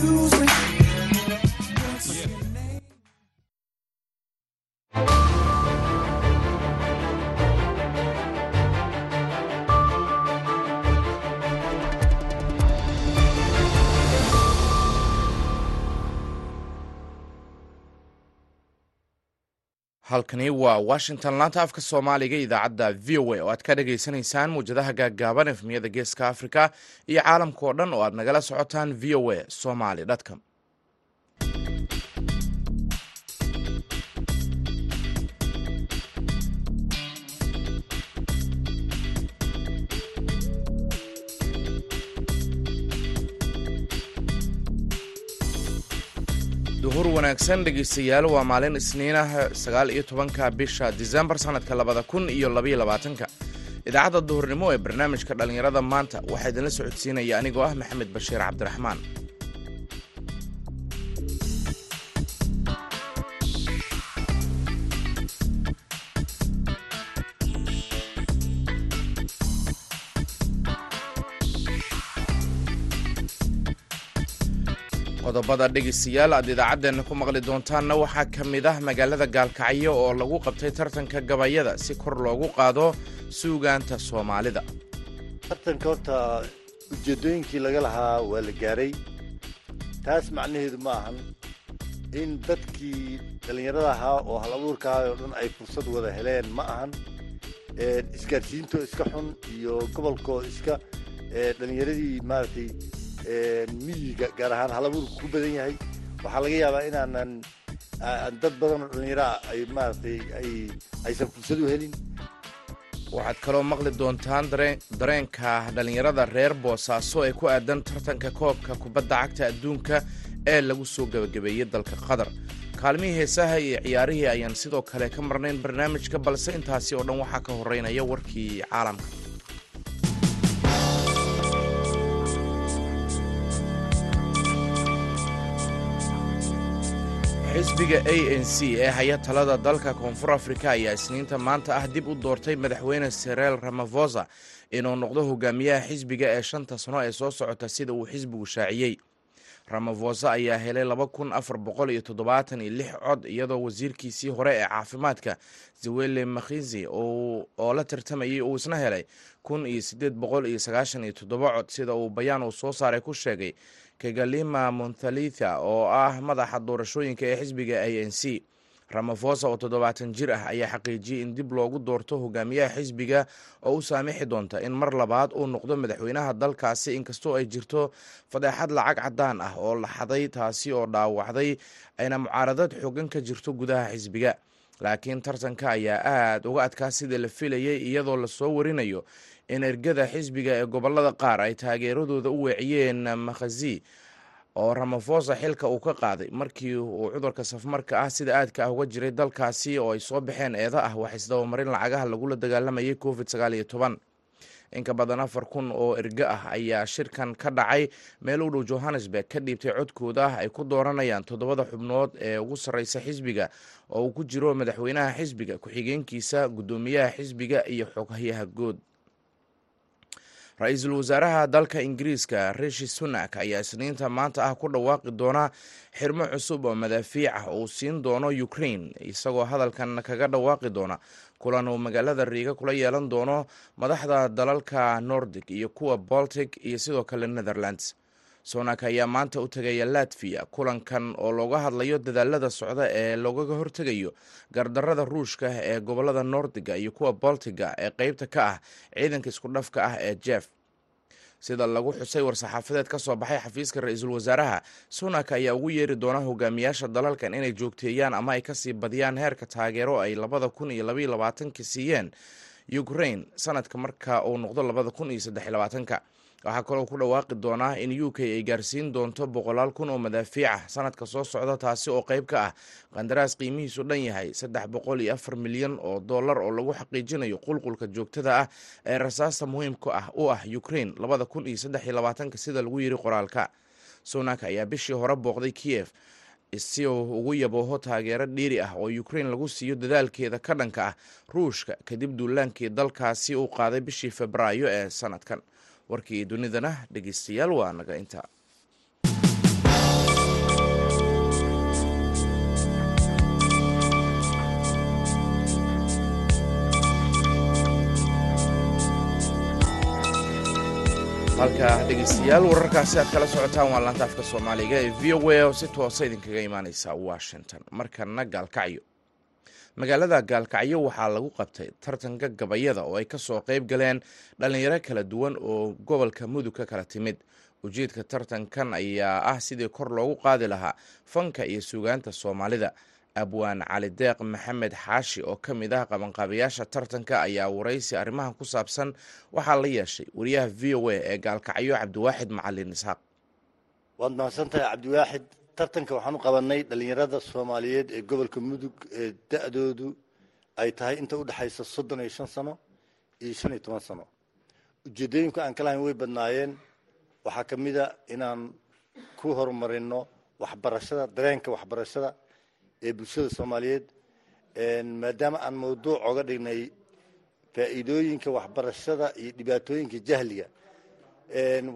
excuse halkani waa washington. Laanta afka soomaaliga idaacadda v o a oo aad ka dhagaysanaysaan muwjadaha gaaggaaban efmiyada geeska africa iyo caalamka oo dhan oo aad nagala socotaan v o a somaly com duhur wanaagsan dhegeystayaal waa maalin isniinah sagaal iyo tobanka bisha disembar sanadka labada kun iyo labaiyo labaatanka. Idaacadda duhurnimo ee barnaamijka dhallinyarada maanta waxaa idinla socodsiinaya anigoo ah maxamed bashiir cabdiraxmaan qodobada dhegeystayaal aad idaacaddeena ku maqli doontaanna waxaa ka mid ah magaalada gaalkacyo oo lagu qabtay tartanka gabayada si kor loogu qaado suugaanta soomaalida. Tartanka horta ujeeddooyinkii laga lahaa waa la gaaray. Taas macnaheedu ma ahan in dadkii dhallinyarada ahaa oo hal abuurka ahaa oo dhan ay fursad wada heleen ma ahan isgaarsiintoo iska xun iyo gobolkoo iska dhallinyaradii maaragtay miyiga gaar ahaan hal abuurku ku badan yahay. Waxaa laga yaabaa inaanan dad badan oo dhallinyaraa ay maaragtay ay aysan fursad u helin. Waxaad kaloo maqli doontaan dareenka dhallinyarada reer boosaaso ee ku aadan tartanka koobka kubadda cagta adduunka ee lagu soo gebagabeeyey dalka qatar. Kaalmihii heesaha iyo ciyaarihii ayaan sidoo kale ka marnayn barnaamijka balse intaasi oo dhan waxaa ka horeynaya warkii caalamka xisbiga a n c ee haya talada dalka koonfur afrika ayaa isniinta maanta ah dib u doortay madaxweyne sereel ramafosa inuu noqdo hogaamiyaha xisbiga ee shanta sano ee soo socota sida uu xisbigu shaaciyey. Ramafosa ayaa helay laba kun afar boqol iyo toddobaatan iyo lix cod iyadoo wasiirkiisii hore ee caafimaadka zawele makhizi oo la tartamayay uu isna helay kun iyo siddeed boqol iyo sagaashan iyo toddoba cod sida uu bayaan uu soo saaray ku sheegay kagalima monthalitha oo ah madaxa doorashooyinka ee xisbiga a n c. Ramafosa oo toddobaatan jir ah ayaa xaqiijiyey in dib loogu doorto hogaamiyaha xisbiga oo u saamixi doonta in mar labaad uu noqdo madaxweynaha dalkaasi inkastoo ay jirto fadeexad lacag caddaan ah oo la xaday taasi oo dhaawacday ayna mucaaradad xoogan ka jirto gudaha xisbiga. Laakiin tartanka ayaa aada uga adkaa sidii la filayay iyadoo la soo warinayo in ergada xisbiga ee gobollada qaar ay taageeradooda u weeciyeen makhazi oo ramafosa xilka uu ka qaaday. Markii uu cudurka safmarka ah sida aadka ah uga jiray dalkaasi oo ay soo baxeen eeda ah wax isdabamarin lacagaha lagula dagaalamayay covid sagaal iyo toban. Inka badan afar kun oo erge ah ayaa shirkan ka dhacay meel u dhow johannesburg ka dhiibtay codkooda ah ay ku dooranayaan toddobada xubnood ee ugu sarreysa xisbiga oo uu ku jiro madaxweynaha xisbiga ku-xigeenkiisa guddoomiyaha xisbiga iyo xoghayaha good ra'iisul wasaaraha dalka ingiriiska rishi sunak ayaa isniinta maanta ah ku dhawaaqi doona xirmo cusub oo madaafiic ah uu siin doono ukraine isagoo hadalkan kaga dhawaaqi doona. Kulan uu magaalada riiga kula yeelan doono madaxda dalalka nordic iyo kuwa baltic iyo sidoo kale netherlands sonak ayaa maanta u tegaya latviya kulankan oo looga hadlayo dadaalada socda ee loogaga hortegayo gardarada ruushka ee gobollada nordiga iyo kuwa baltiga ee qeybta ka ah ciidanka isku dhafka ah ee jeff. Sida lagu xusay war-saxaafadeed ka soo baxay xafiiska ra'iisul wasaaraha sunak ayaa ugu yeeri doona hogaamiyaasha dalalkan inay joogteeyaan ama ay ka sii badiyaan heerka taageero ay labada kun iyo labaatanka siiyeen ukraine sanadka marka uu noqdo labada kun iyo saddex waxaa kaloo ku dhawaaqi doonaa in u k ay gaarsiin doonto boqolaal kun oo madaafiic ah sanadka soo socda taasi oo qeyb ka ah qandaraas qiimihiisu dhan yahay saddex boqol iyo afar milyan oo dollar oo lagu xaqiijinayo qulqulka joogtada ah ee rasaasta muhiimka ah u ah ukraine labada kun iyo saddex iyo labaatanka sida lagu yiri qoraalka. Sunak ayaa bishii hore booqday kiev si uu ugu yabooho taageero dhiiri ah oo ukraine lagu siiyo dadaalkeeda ka dhanka ah ruushka kadib duulaankii dalkaasi uu qaaday bishii febraayo ee sanadkan warkii dunidana dhegeystayaal waa naga inta halka dhegeystayaal wararkaasi aad kala socotaan waa laantaafka soomaaliga ee v o a oo si toosa idinkaga imaaneysa washington. Markana gaalkacyo magaalada gaalkacyo waxaa lagu qabtay tartanka gabayada oo ay ka soo qeyb galeen dhalinyaro kala duwan oo gobolka mudug ka kala timid. Ujeedka tartankan ayaa ah sidii kor loogu qaadi lahaa fanka iyo sugaanta soomaalida. Abwaan cali deeq maxamed xaashi oo ka mid ah qabanqaabayaasha tartanka ayaa waraysi arrimahan ku saabsan waxaa la yeeshay wariyaha v o a ee gaalkacyo cabdiwaaxid macalin isxaaq. Waad mahadsantahay cabdiwaaxid tartanka waxaan u qabanay dhalinyarada soomaaliyeed ee gobolka mudug ee da-doodu ay tahay inta u dhexaysa soddon iyo shan sano iyo shan iyo toban sano. Ujeedooyinka aan ka lahayn way badnaayeen. Waxaa ka a inaan ku horumarino waxbarashada dareenka waxbarashada ee bulshada soomaaliyeed maadaama aan mawduuc oga dhignay faa'iidooyinka waxbarashada iyo dhibaatooyinka jahliga.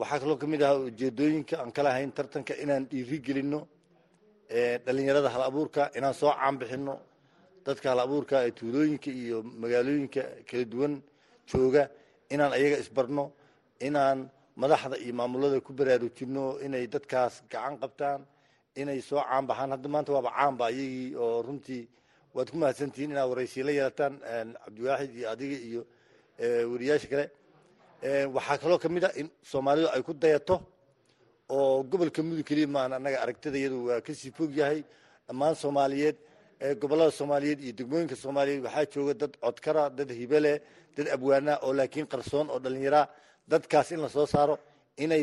Waxaa kaloo ka mid ahaa ujeedooyinka aan ka lahayn tartanka inaan dhiiri gelino dhalinyarada hal abuurka inaan soo caanbixino dadka hal abuurka ee tuulooyinka iyo magaalooyinka kala duwan jooga inaan ayaga isbarno inaan madaxda iyo maamulada ku baraarujino inay dadkaas gacan qabtaan inay soo caanbaxaan hadda maanta waaba caanba ayagii oo runtii waad ku mahadsantihiin inaad waraysiya la yeelataan cabdiwaaxid iyo adiga iyo wariyaasha kale. Waxaa kaloo ka mid a in soomaalidu ay ku dayato oo gobolka mudug keliya maahan annaga aragtida iyadu waa ka sii fog yahay. Dhammaan soomaaliyeed gobollada soomaaliyeed iyo degmooyinka soomaaliyeed waxaa jooga dad codkara dad hibele dad abwaana oo laakiin qarsoon oo dhallinyaraa dadkaas in la soo saaro inay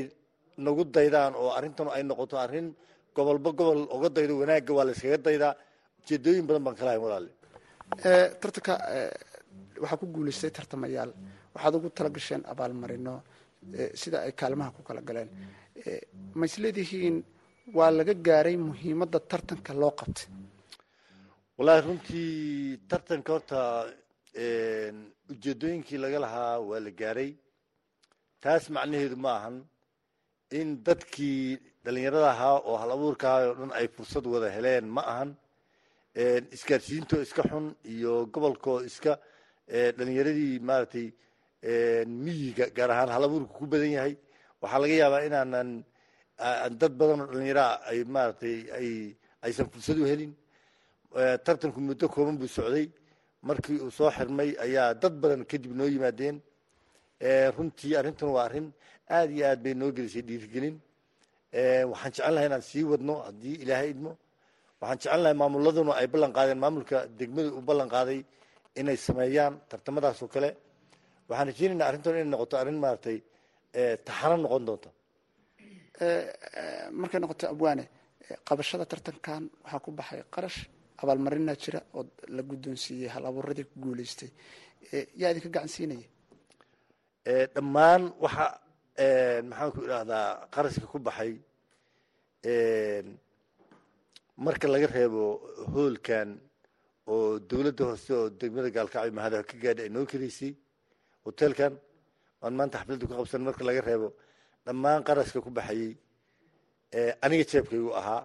nagu daydaan oo arrintan ay noqoto arrin gobolba gobol uga daydo wanaagga waa la iskaga daydaa ujeedooyin badan baan kalahayn walaale tartanka waxaa ku guulaystay tartamayaal. Waxaad ugu tala gasheen abaalmarino sida ay kaalimaha ku kala galeen ma isleedihiin waa laga gaaray muhiimadda tartanka loo qabtay? Wallaahi runtii tartanka horta ujeedooyinkii laga lahaa waa la gaaray. Taas macnaheedu ma ahan in dadkii dhalinyarada ahaa oo hal abuurka ahaa oo dhan ay fursad wada heleen ma ahan. Isgaarsiintoo iska xun iyo gobolkoo iska dhalinyaradii maaragtay miyiga gaar ahaan hal abuurka ku badan yahay waxaa laga yaabaa inaanan dad badan oo dhalinyaraa ay maaragtay ay aysan fursad u helin. Tartanku muddo kooban buu socday. Markii uu soo xirmay ayaa dad badan kadib noo yimaadeen. Runtii arrintan waa arrin aad iyo aad bay noo gelisay dhiirigelin. Waxaan jecel lahay inaan sii wadno haddii ilaahay idmo. Waxaan jecel lahay maamuladuna ay ballan qaadeen maamulka degmada uu ballan qaaday inay sameeyaan tartamadaas oo kale. Waxaan rajeynaynaa arrintan inay noqoto arrin maaragtay taxano noqon doonta markay noqoto abwaane qabashada tartankan waxaa ku baxay qarash abaalmarinaa jira oo la guddoonsiiyey hal abuuradii ku guulaystay yaa idinka gacan siinaya dhammaan waxa maxaan ku idhaahdaa qarashka ku baxay marka laga reebo hoolkan oo dowladda hoose oo degmada gaalkacyo mahada ka gaadha ay noo karaysay hoteelkan waan maanta xafladda ku qabsan marka laga reebo. Dhammaan qarashka ku baxayey aniga jeebkaygu ahaa.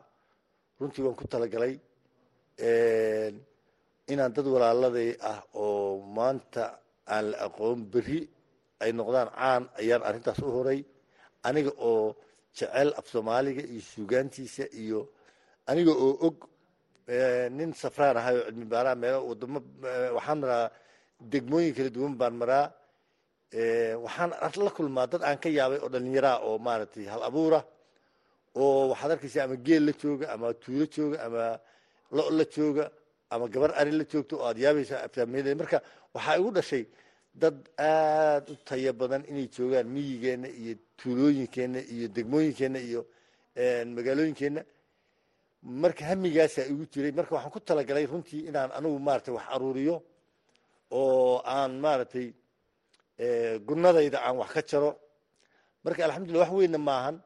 Runtii waan ku talagalay inaan dad walaaladay ah oo maanta aan la aqoon berri ay noqdaan caan ayaan arrintaas u horay. Aniga oo jecel af soomaaliga iyo suugaantiisa iyo aniga oo og nin safraan ahay oo cilmi baaraha meelo wadamo waxaan maraa degmooyin kala duwan baan maraa waxaan la kulmaa dad aan ka yaabay oo dhallinyaraa oo maaragtay hal abuura oo waxaad arkaysa ama geel la jooga ama tuulo jooga ama lo la jooga ama gabar ari la joogto oo aad yaabaysa aftaamiyada marka waxaa igu dhashay dad aada u taya badan inay joogaan miyigeenna iyo tuulooyinkeenna iyo degmooyinkeenna iyo magaalooyinkeenna marka hamigaasaa igu jiray. Marka waxaan ku talagalay runtii inaan anigu maaragtay wax aruuriyo oo aan maaragtay gunadayda aan wax ka jaro. Marka alxamdulillah wax weynna maahan.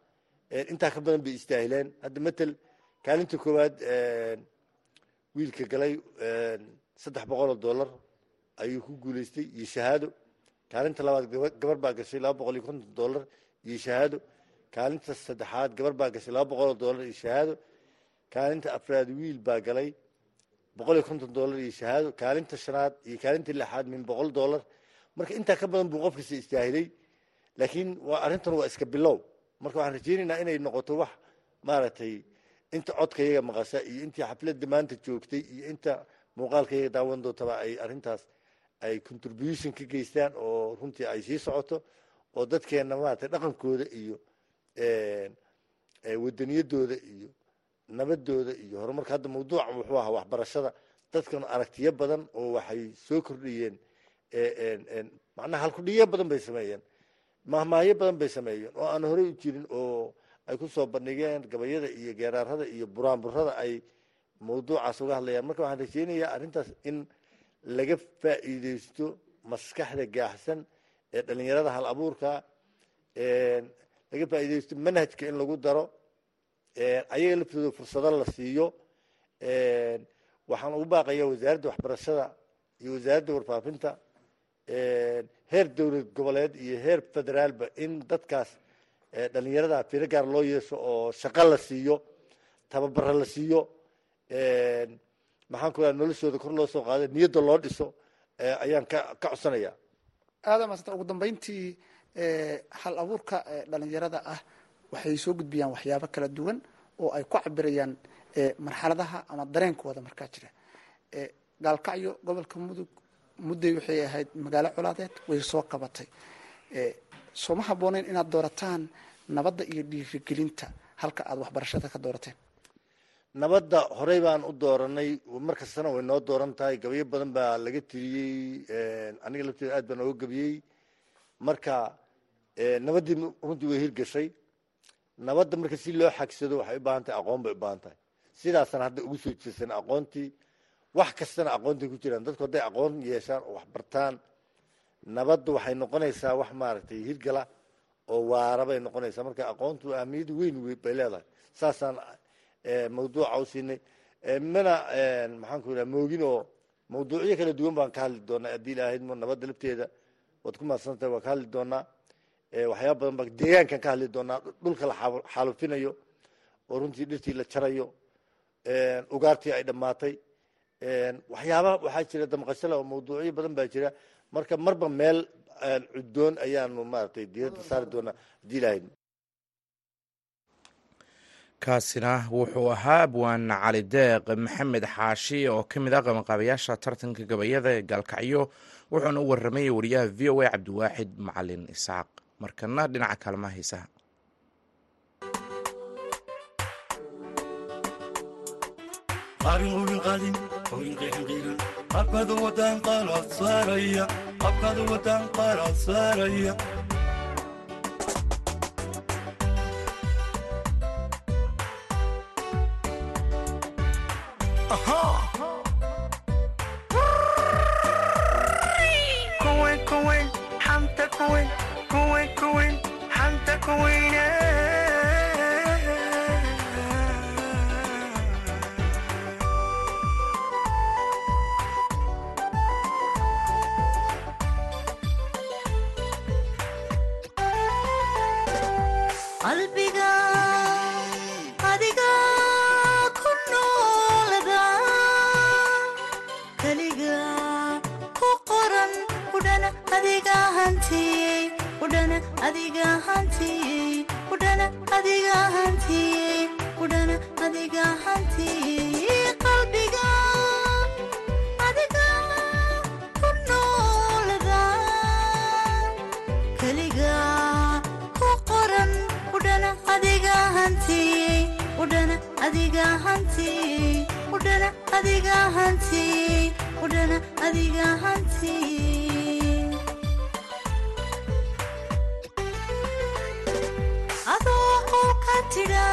Intaa ka badan bay istaahileen. Hadda matel kaalinta koowaad wiilka galay saddex boqol oo dollar ayuu ku guulaystay iyo shahaado. Kaalinta labaad gabar baa gashay laba boqol iyo konton dollar iyo shahaado. Kaalinta saddexaad gabar baa gashay laba boqol oo dollar iyo shahaado. Kaalinta afraad wiil baa galay boqol iyo konton dollar iyo shahaado. Kaalinta shanaad iyo kaalinta lixaad min boqol dollar marka intaa ka badan buu qof kasta istaahilay laakiin arrintan waa iska bilow. Marka waxaan rajaynaynaa inay noqoto wax maaragtay inta codkayaga maqasha iyo intii xafladda maanta joogtay iyo inta muuqaalkayaga daawan doontaba ay arrintaas ay contribution ka geystaan oo runtii ay sii socoto oo dadkeenna maaragtay dhaqankooda iyo wadaniyadooda iyo nabadooda iyo horumarka hadda mawduuca wuxuu ahaa waxbarashada dadkan aragtiyo badan oo waxay soo kordhiyeen macnaha halkudhiyo badan bay sameeyeen. Mahmaahyo badan bay sameeyeen. Oo aan horey u jirin oo ay ku soo bandhigeen gabayada iyo geeraarada iyo buraanburada ay mawduucaas uga hadlayaan. Marka waxaan rajeynayaa arrintaas in laga faa'iideysto maskaxda gaaxsan ee dhalinyarada hal abuurka laga faa'iideysto manhajka in lagu daro ayaga laftooda fursado la siiyo. Waxaan ugu baaqaya wasaaradda waxbarashada iyo wasaaradda warfaafinta heer dowlad goboleed iyo heer federaalba in dadkaas dhalinyarada firo gaar loo yeesho oo shaqo la siiyo tababaro la siiyo maxaan ku noloshooda kor loo soo qaado niyadda loo dhiso ayaan ka ka codsanaya. Aada maasanta ugu dambeyntii hal abuurka dhalinyarada ah waxay soo gudbiyaan waxyaabo kala duwan oo ay ku cabirayaan marxaladaha ama dareenkooda markaa jira. Gaalkacyo gobolka mudug mudday waxay ahayd magaalo colaadeed way soo qabatay. Sooma habbooneyn inaad doorataan nabadda iyo dhiirigelinta halka aada waxbarashada ka doorateen? Nabadda horey baan u dooranay mar kastana way noo dooran tahay. Gabayo badan baa laga tiriyey aniga lafteeda aad baan ooga gabiyey. Marka nabaddii runtii way hirgashay. Nabadda marka si loo xagsado waxay u baahan tahay aqoon bay u baahan tahay. Sidaasaan hadda ugu soo jeesan aqoontii wax kastana aqoontay ku jiraan. Dadku hadday aqoon yeeshaan oo wax bartaan nabaddu waxay noqonaysaa wax maaragtay hirgala oo waara bay noqonaysaa. Marka aqoontu ahmiyad weyn bay leedahay. Saasaan mawduuca u siinay. Mana maxaan ku idhaha moogin oo mawduucyo kala duwan baan ka hadli doonaa. Haddii ilaahayd nabadda lafteeda waad ku mahadsantahay waan ka hadli doonaa. Waxyaaba badan baa deegaankan ka hadli doonaa. Dhulka la xaalufinayo oo runtii dhirtii la jarayo. Ugaartii ay dhammaatay waxyaaba waxaa jira damqashale oo mawduucyo badan baa jira. Marka marba meel cuddoon ayaanu maaragtay diiradda saari doonaa haddii ilaahayd kaasina wuxuu ahaa abwaan cali deeq maxamed xaashi oo ka mid ah qabanqaabayaasha tartanka gabayada ee gaalkacyo wuxuuna u warramayay wariyaha v o a cabdiwaaxid macalin isaaq. Markana dhinaca kaalmaha hiisaha qalbiga adiga hantiyey adoo qolka tidha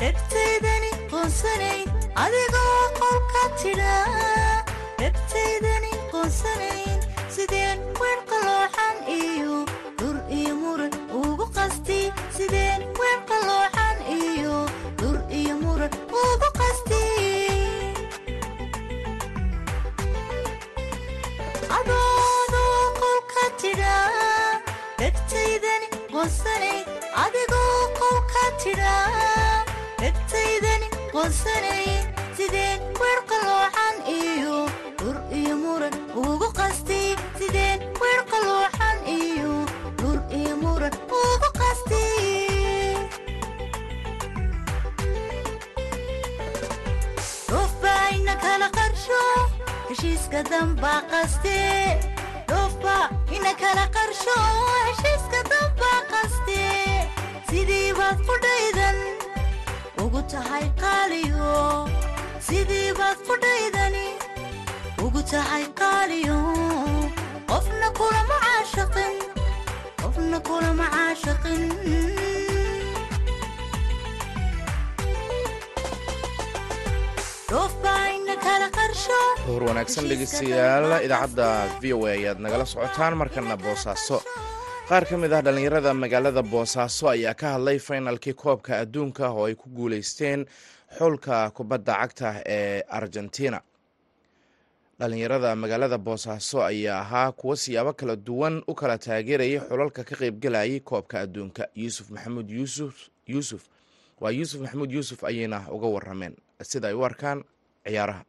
dhegtaydani qoonsanayn adigoo qolka tidha dhegtaydani qoonsanayay sideen weer qalouxan iyo dhur iyo muran ugu qastay sideen weer qalouxan iyo dhur iyo muran ugu qastay dhofbaayna kala qarsho heshiiska danbaa qastee dhofba ina kala qarsho heshiiska danbaa qastee sidii baad qudha tahay qaaliyo sidii baad fudhaydani ugu tahay qaaliyo qofna kulama caashaqin qofna kulama caashaqin hor wanaagsan dhegeystayaal idaacadda v o a ayaad nagala socotaan markana boosaaso qaar ka mid ah dhallinyarada magaalada boosaaso ayaa ka hadlay faynalkii koobka adduunka oo ay ku guuleysteen xulka kubadda cagta ee argentina. Dhallinyarada magaalada boosaaso ayaa ahaa kuwo siyaabo kala duwan u kala taageerayay xulalka ka qaybgalayay koobka adduunka. Yuusuf maxamuud yuusuf yuusuf waa yuusuf maxamuud yuusuf ayayna uga warameen sida ay u arkaan ciyaaraha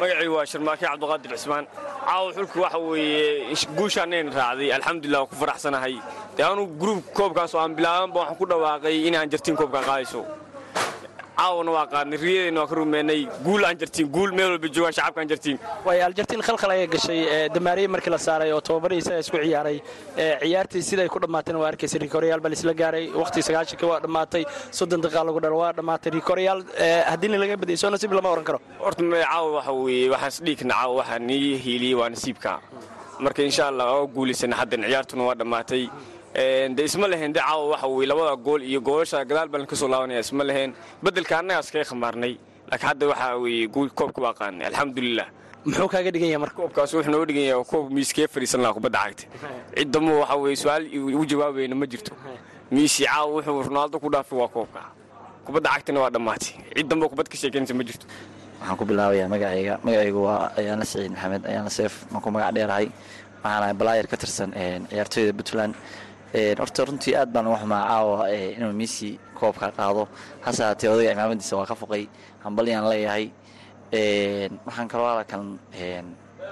magacii waa sharmaake cabdiqaadir cismaan. Caawa xulku waxa weeye guushaanayn raacday. Alxamdulilah waan ku faraxsanahay. Dee anu gruub koobkaas oo aan bilaabanba waxaan ku dhawaaqay inaan jartiin koobkan qaadayso caawana waa qaadnay riyadeenna waa ka rumeennay guul aan jartiin guul meel walba joogaan shacabka aan jartiin. Way aljartiin khalkhal ayay gashay damaariye markii la saaray oo tababarihiisa isku ciyaaray ciyaartii siday ku dhammaatayna waa arkaysay rikooryaal baa laisla gaaray waqhtii sagaashanka waa dhammaatay soddon daqiiqa lagu dhalo waa dhammaatay rikooryaal haddiina laga badiyay soo nasiib lama oran karo. Horta caawa waxa weeye waxaan isdhiigna caawa waxaa nii hiiliyey waa nasiibka. Marka insha allah waa guulaysana haddan ciyaartuna waa dhammaatay de isma lehen de caawa waxa labada gool iyo goolasha gadaal baan ka soo laabanaya isma lehen beddelka annagaa iskaga khamaarnay laakiin hadda waxaa weye koobka waa qaadnay. Alxamdulilah muxuu kaaga dhigan yahay marka? Koobkaas wuxuu nooga dhigan yahay koob miiskee fadhiisan lahaa kubadda cagta. Cid dammo waxa weye su'aal u jawaabayna ma jirto. Miisi caawa wuxuu ronaaldo ku dhaafay waa koobka. Kubadda cagtana waa dhammaatay. Cid dambo kubad ka sheekeynaysa ma jirto. Waxaan ku bilaabayaa magacayga. Magacaygu waa ayaanla siciid maxamed. Ayaanla seef. Waan ku magac dheerahay waxaan ahay balaayar ka tirsan ciyaartooyda puntland horta runtii aad baan uga xumaa caawa inuu miisi koobka qaado. Hase haatee odayga cimaamadiisa waa ka foqay hambalyaan leeyahay. Waxaan kaloo halkan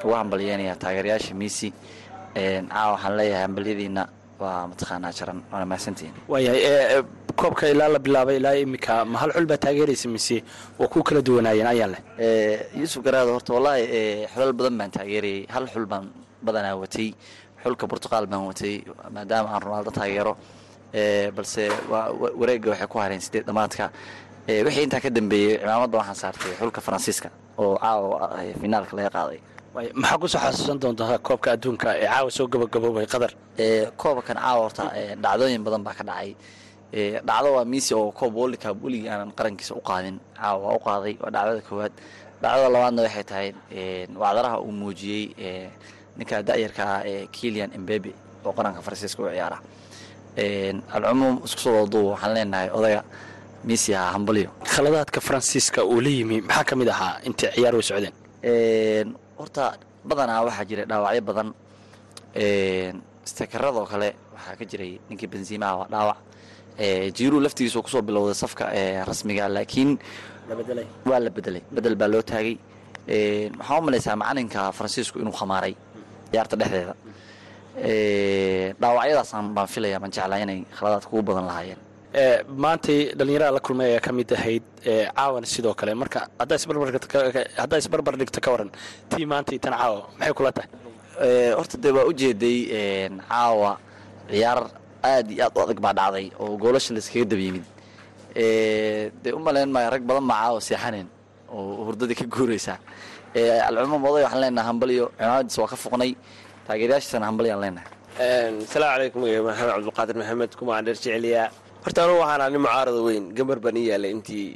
uga hambalyeynayaa taageerayaasha miisi caawa waxaan leeyahay hambalyadiina waa mataqaanaa jaran waana mahadsantihiin. Waayahay koobka ilaa la bilaabay ilaa iminka ma hal xul baa taageeraysa mise waa ku kala duwanaayeen ayaa leh. Yuusuf garaado horta wallaahi xulal badan baan taageerayay. Hal xul baan badanaa watay xulka burtuqaal baan watay maadaama aan ronaaldo taageero balse wareegga waxay ku hareen sideed dhamaadka wixii intaa ka dambeeyey cimaamadda waxaan saartay xulka faransiiska oo caawa finaalka laga qaaday. Maxaa ku soo xasuusan doontaa koobka adduunka ee caawa soo gabagaboobay qatar koobkan caawa horta dhacdooyin badan baa ka dhacay. Dhacdo waa miisi oo koob wolikaab weligii aanan qarankiisa u qaadin caawa waa u qaaday waa dhacdada koowaad. Dhacdada labaadna waxay tahay wacdaraha uu muujiyey ninka da'yarka ah ee kilian embebe oo qaranka faransiiska u ciyaara. Alcumuum isku soo wadaduuba waxaan leenahay odayga miisi ahaa hambalyo. Khaladaadka faransiiska uu la yimi maxaa ka mid ahaa intay ciyaar way socdeen? Horta badanaa waxaa jiray dhaawacyo badan. Stekeradoo kale waxaa ka jiray ninkii benziimaha waa dhaawac. Jiiruu laftigiisu ku soo bilowday safka rasmiga laakiin waa la bedelay bedel baa loo taagay. Waxaan u malaysaa macalinka faransiisku inuu khamaaray ciyaarta dhexdeeda. Dhaawacyadaasaan baan filaya baan jeclaa inay khaladaadka ugu badan lahaayeen. Maantay dhallinyarada la kulmay ayaa ka mid ahayd caawana sidoo kale. Marka haddaa isbarbar dhigto ka waran tii maantay tan caawa maxay kula tahay? Horta dee waa ujeeday caawa ciyaar aad iyo aad u adag baa dhacday oo goolasha layskaga dab yimid. Dee u malayn maayo rag badan baa caawa seexaneen oo hurdadii ka guuraysaa alcumuum oday waxaan leenahay hambalyo cimaamadiisa waa ka foqnay taageerayaashiisana hambalyaan leenahay. Asalaamu calaykum maxamed cabdulqaadir maxamed kumaan dheer jeceliyaa. Horta anugu waxaan ahaa nin mucaarada weyn gambar baan ii yaalay intii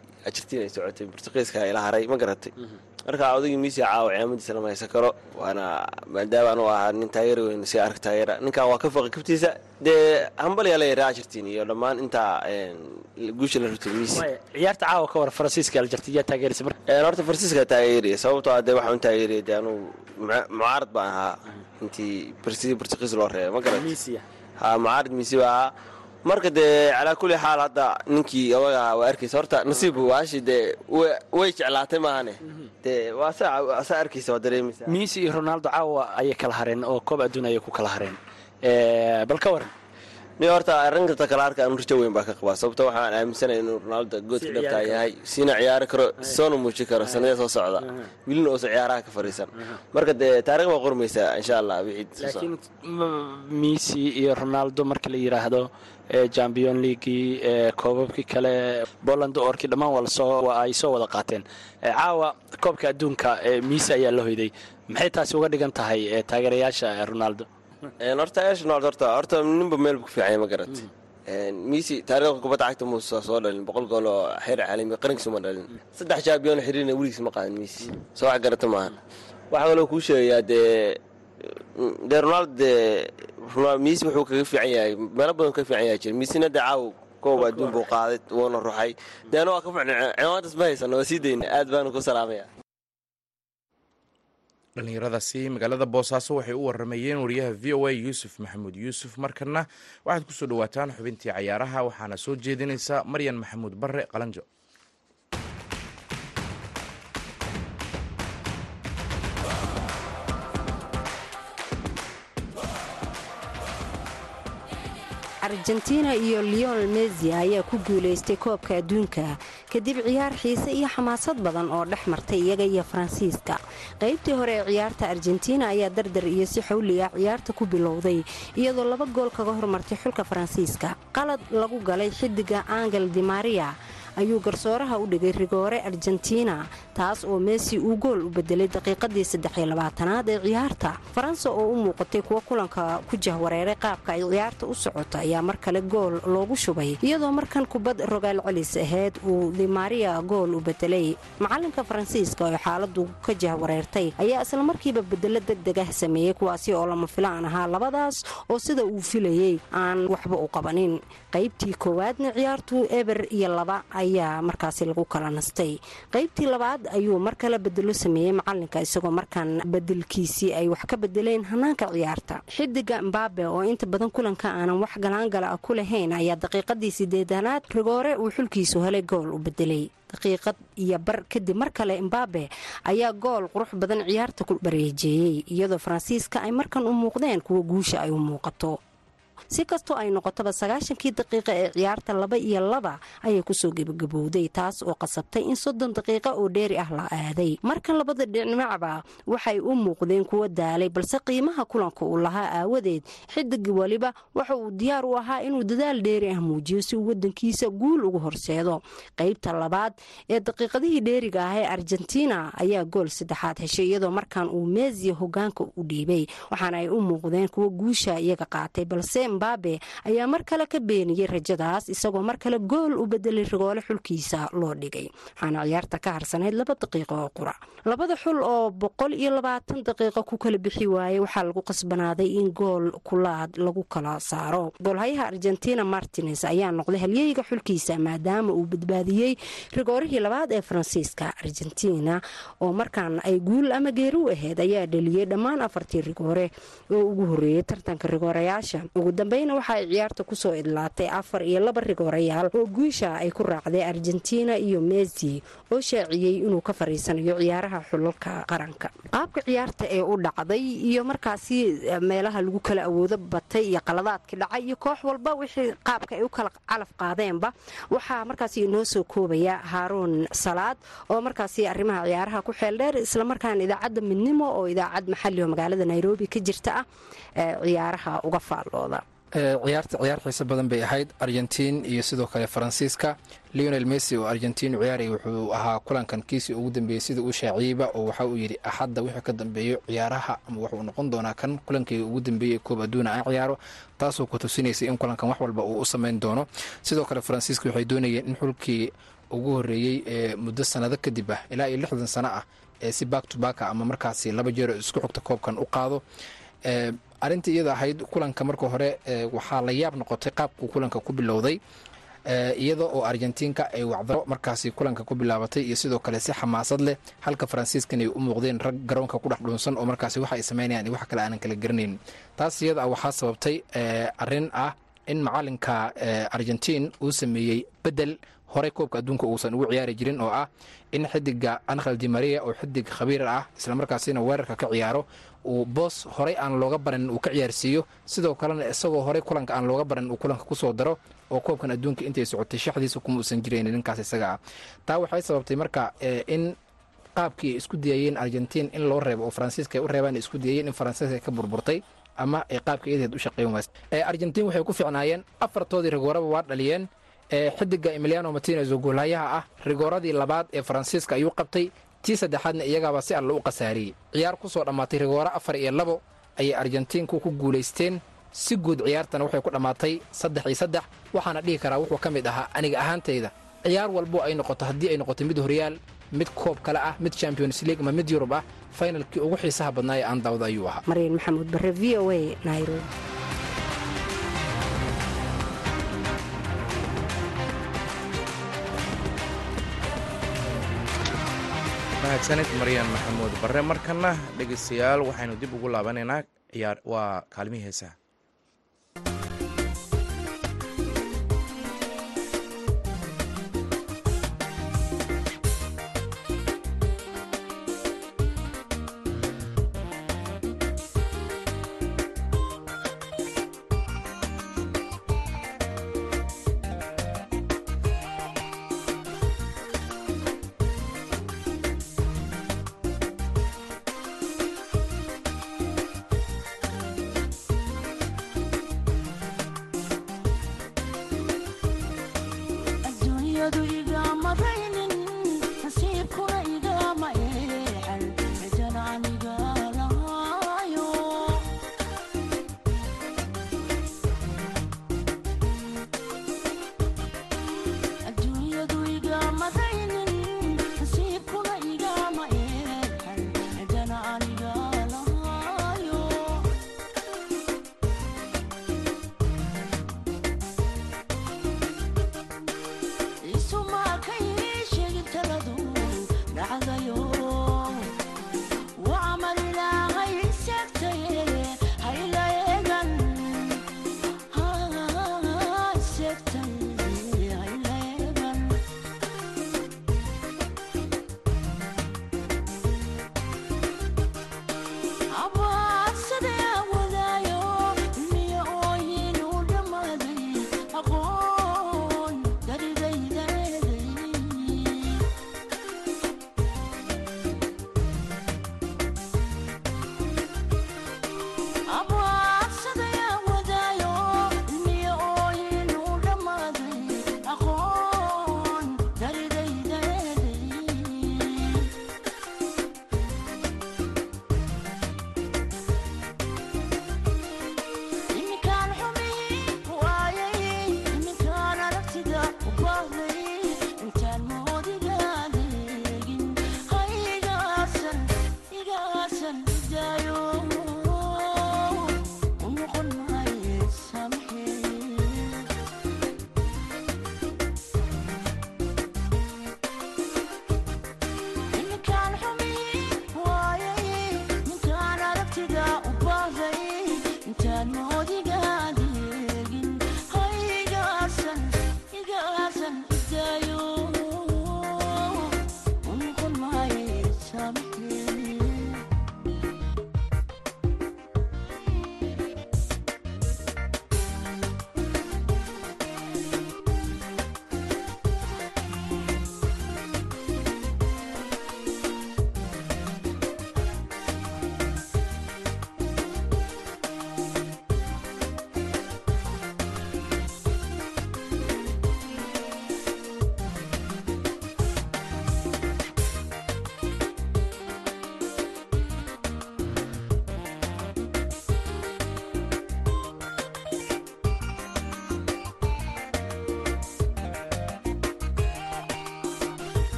socotay bortuqiiska ila haray ma garatay marka odagii miisi caawa ciyaamadiisa lama haysan karo waana maadaama anuu ahaa nin taageera weyn si ark taageera. Ninkan waa ka foqi kabtiisa. Dee hambalyaa leeyahay ajirtiin iyo dhammaan intaa guusha la rutay miisi ciyaarta caawa ka war faransiiska aljarti yaa taageeraysa marka? Horta faransiiska taageeraya sababtoo ah dee waxaan u taageeraya dee anuu mucaarad baan ahaa. Intii sidii bortuqiis loo reebay ma garat ha mucaarad miisi baa ahaa marka dee calaa kulli xaal hadda ninkii odaga waa arkaysa. Horta nasiibku waashi dee way jeclaatay maahane. Dee waa saa arkaysa waa dareemaysa. Miisi iyo ronaldo caawa ayay kala hareen oo koob adduun ayay ku kala hareen. Bal ka waran ni horta arrinta kale arka anu rajo weyn baa ka qabaa sababto waxaan aaminsanay inuu ronaldo goodka dhabtaa yahay siina ciyaari karo soona muuji karo sanadee soo socda. Wilina uusan ciyaaraha ka fariisan marka dee taarikh baa qormaysaa insha allah laakiin messi iyo ronaldo marka la yidhaahdo champion leaguii koobabkii kale boland orkii dhammaan waa ay soo wada qaateen. Caawa koobka adduunka messi ayaa la hoyday. Maxay taasi uga dhigan tahay taageerayaasha ronaldo? Horta horta horta ninba meel bu ku fiicanya ma garat misi taariikhda kubadda cagta muusa soo dhalin boqol gool oo xeer caalami qarankiisu ma dhalin. Saddex jaabiyoon xiriirna weligiis ma qaadan misi soo wax garata maaha. Waxaa kaloo kuu sheegayaa dee dee ronaldo dee misi wuxuu kaga fiican yahay meelo badan kaga fiican yahay jira misina dee caaw koob adduun buu qaaday wuuna ruxay deena waa ka fiicnay cimaamadas ma haysano waa sii dayna aad baanu ku salaamaya dhallinyaradaasi magaalada boosaaso waxay u waramayeen wariyaha v o a yuusuf maxamuud. Yuusuf markana waxaad ku soo dhawaataan xubintii cayaaraha waxaana soo jeedinaysa maryan maxamuud bare qalanjo argentina iyo leonel messi ayaa ku guulaystay koobka adduunka. Kadib ciyaar xiise iyo xamaasad badan oo dhex martay iyaga iyo faransiiska. Qaybtii hore ee ciyaarta argentina ayaa dardar iyo si xawli ah ciyaarta ku bilowday iyadoo laba gool kaga hormartay xulka faransiiska. Qalad lagu galay xidiga angel di maria ayuu garsooraha u dhigay rigoore argentina taas oo messi uu gool u bedelay daqiiqadii saddexiyolabaatanaad ee ciyaarta. Faransa oo u muuqatay kuwa kulanka ku jahwareeray qaabka ay ciyaarta u socoto ayaa mar kale gool loogu shubay iyadoo markan kubad rogaal celis ahayd uu dimaria gool u bedelay. Macalinka faransiiska oo xaaladu ka jahwareertay ayaa islamarkiiba bedelo degdeg ah sameeyey kuwaasi oo lama filaan ahaa labadaas oo sida uu filayey aan waxba u qabanin. Qaybtii koowaadna ciyaartu eber iyo laba ayaa markaasi lagu kala nastay. Qaybtii labaad ayuu mar kale bedelo sameeyey macalinka isagoo markaan bedelkiisii ay wax ka bedeleen hanaanka ciyaarta. Xidiga mbabe oo inta badan kulanka aanan wax galaangala ah ku lahayn ayaa daqiiqadii sideedanaad rigoore uu xulkiisu helay gool u bedelay daqiiqad iyo bar kadib mar kale mbabe ayaa gool qurux badan ciyaarta ku bareejeeyey iyadoo faransiiska ay markan u muuqdeen kuwa guusha ay u muuqato si kastoo ay noqotaba sagaashankii daqiiqa ee ciyaarta laba iyo laba ayay ku soo gebagabowday taas oo qasabtay in soddon daqiiqa oo dheeri ah la aaday. Markan labada dhinacba waxay u muuqdeen kuwa daalay balse qiimaha kulanka uu lahaa aawadeed xidigi weliba waxa uu diyaar u ahaa inuu dadaal dheeri ah muujiyo si uu wadankiisa guul ugu horseedo. Qaybta labaad ee daqiiqadihii dheeriga ah ee argentina ayaa gool saddexaad heshay iyadoo markaan uu meesiya hogaanka u dhiibay waxaana ay u muuqdeen kuwa guusha iyaga qaatay balse mbabe ayaa mar kale ka beeniyey rajadaas isagoo mar kale gool u bedelay rigoole xulkiisa loo dhigay. Waxaana ciyaarta ka harsanayd laba daqiiqo oo qura. Labada xul oo boqol iyo labaatan daqiiqo ku kala bixi waayey waxaa lagu qasbanaaday in gool kulaad lagu kala saaro. Goolhayaha argentina martines ayaa noqday halyeyga xulkiisa maadaama uu badbaadiyey rigoorihii labaad ee faransiiska argentina oo markaan ay guul ama geeri u ahayd ayaa dhaliyey dhammaan afartii rigoore. Oo ugu horeeyey tartanka rigoorayaasha dambeyna waxa ay ciyaarta ku soo idlaatay afar iyo laba rigoorayaal oo guusha ay ku raacday argentina iyo messi oo shaaciyey inuu ka fariisanayo ciyaaraha xulalka qaranka. Qaabka ciyaarta ee u dhacday iyo markaasi meelaha lagu kala awoodo batay iyo qaladaadkii dhacay iyo koox walba wixii qaabka ay u kala calaf qaadeenba waxaa markaasi inoo soo koobaya haaruun salaad oo markaasi arrimaha ciyaaraha ku xeel dheer islamarkaana idaacadda midnimo oo idaacad maxali oo magaalada nairobi ka jirta ah ciyaaraha uga faallooda ciyaarta ciyaar xiise badan bay ahayd. Argentiin iyo sidoo kale faransiiska. Leonel messi oo argentiin ciyaarayy wuxuu ahaa kulankan kiisii ugu dambeeyey sida uu shaaciyiba oo waxa uu yidhi axadda wixii ka dambeeyo ciyaaraha ama wuxuu noqon doonaa kan kulankii ugu dambeeyey koob adduuna aan ciyaaro. Taasoo ku tusinaysay in kulankan wax walba uu u samayn doono. Sidoo kale faransiiska waxay doonayeen in xulkii ugu horreeyey ee muddo sanado kadib ah ilaa iyo lixdan sano ah ee si back to backa ama markaasi laba jeer isku xogta koobkan u qaado arrintii iyada ahayd kulanka marka hore waxaa la yaab noqotay qaabkuu kulanka ku bilowday iyada oo argentiinka ay wacdaro markaasi kulanka ku bilaabatay iyo sidoo kale si xamaasad leh halka faransiiskan ay u muuqdeen rag garoonka ku dhex dhuunsan oo markaasi waxa ay wax kale aanan kala garanayn. Taas iyada ah waxaa sababtay arrin ah in macalinka argentiin uu sameeyey bedel horey koobka adduunka uusan ugu ciyaari jirin oo ah in xidiga ankhel di maria oo xidig khabiir ah islamarkaasina weerarka ka ciyaaro uu boos horey aan looga baran uu ka ciyaarsiiyo. Sidoo kalena isagoo horey kulanka aan looga baran uu kulanka ku soo daro oo koobkan adduunka intay socotay shaxdiisa kuma uusan jirayn ninkaas isaga ah. Taa waxay sababtay marka in qaabkii ay isku dayayeen argentiin in loo reebo oo faransiiska ay u reebaan isku dayayeen in faransiiska ay ka burburtay ama ay qaabka iyadeed u shaqeyn waysa argentiin waxay ku ficnaayeen afartoodii rigooraba waa dhaliyeen xidiga emiliano martinez oo goolhayaha ah rigooradii labaad ee faransiiska ayuu qabtay tii saddexaadna iyagaaba si alla u khasaariyey ciyaar ku soo dhammaatay rigooro afar iyo labo ayay argentiinku ku guulaysteen si guud ciyaartana waxay ku dhammaatay saddex iyo saddex waxaana dhihi karaa wuxuu ka mid ahaa aniga ahaantayda ciyaar walbo ay noqoto haddii ay noqoto mid horyaal mid koob kale ah mid champions league ama mid yurub ah faynalkii ugu xiisaha badnaa ee aan daawda ayuu ahaa mahadsanid maryan maxamuud bare markana dhegeystayaal waxaynu dib ugu laabanaynaa. Ciyaar waa kaalmihii heesaha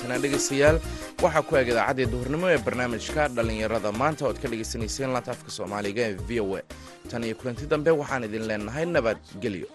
intaasina dhegeystayaal waxaa ku eg idaacaddii duhurnimo ee barnaamijka dhallinyarada maanta ood ka dhegaysanayseen laanta afka soomaaliga ee v o a. Tan iyo kulanti dambe waxaan idin leenahay nabadgelyo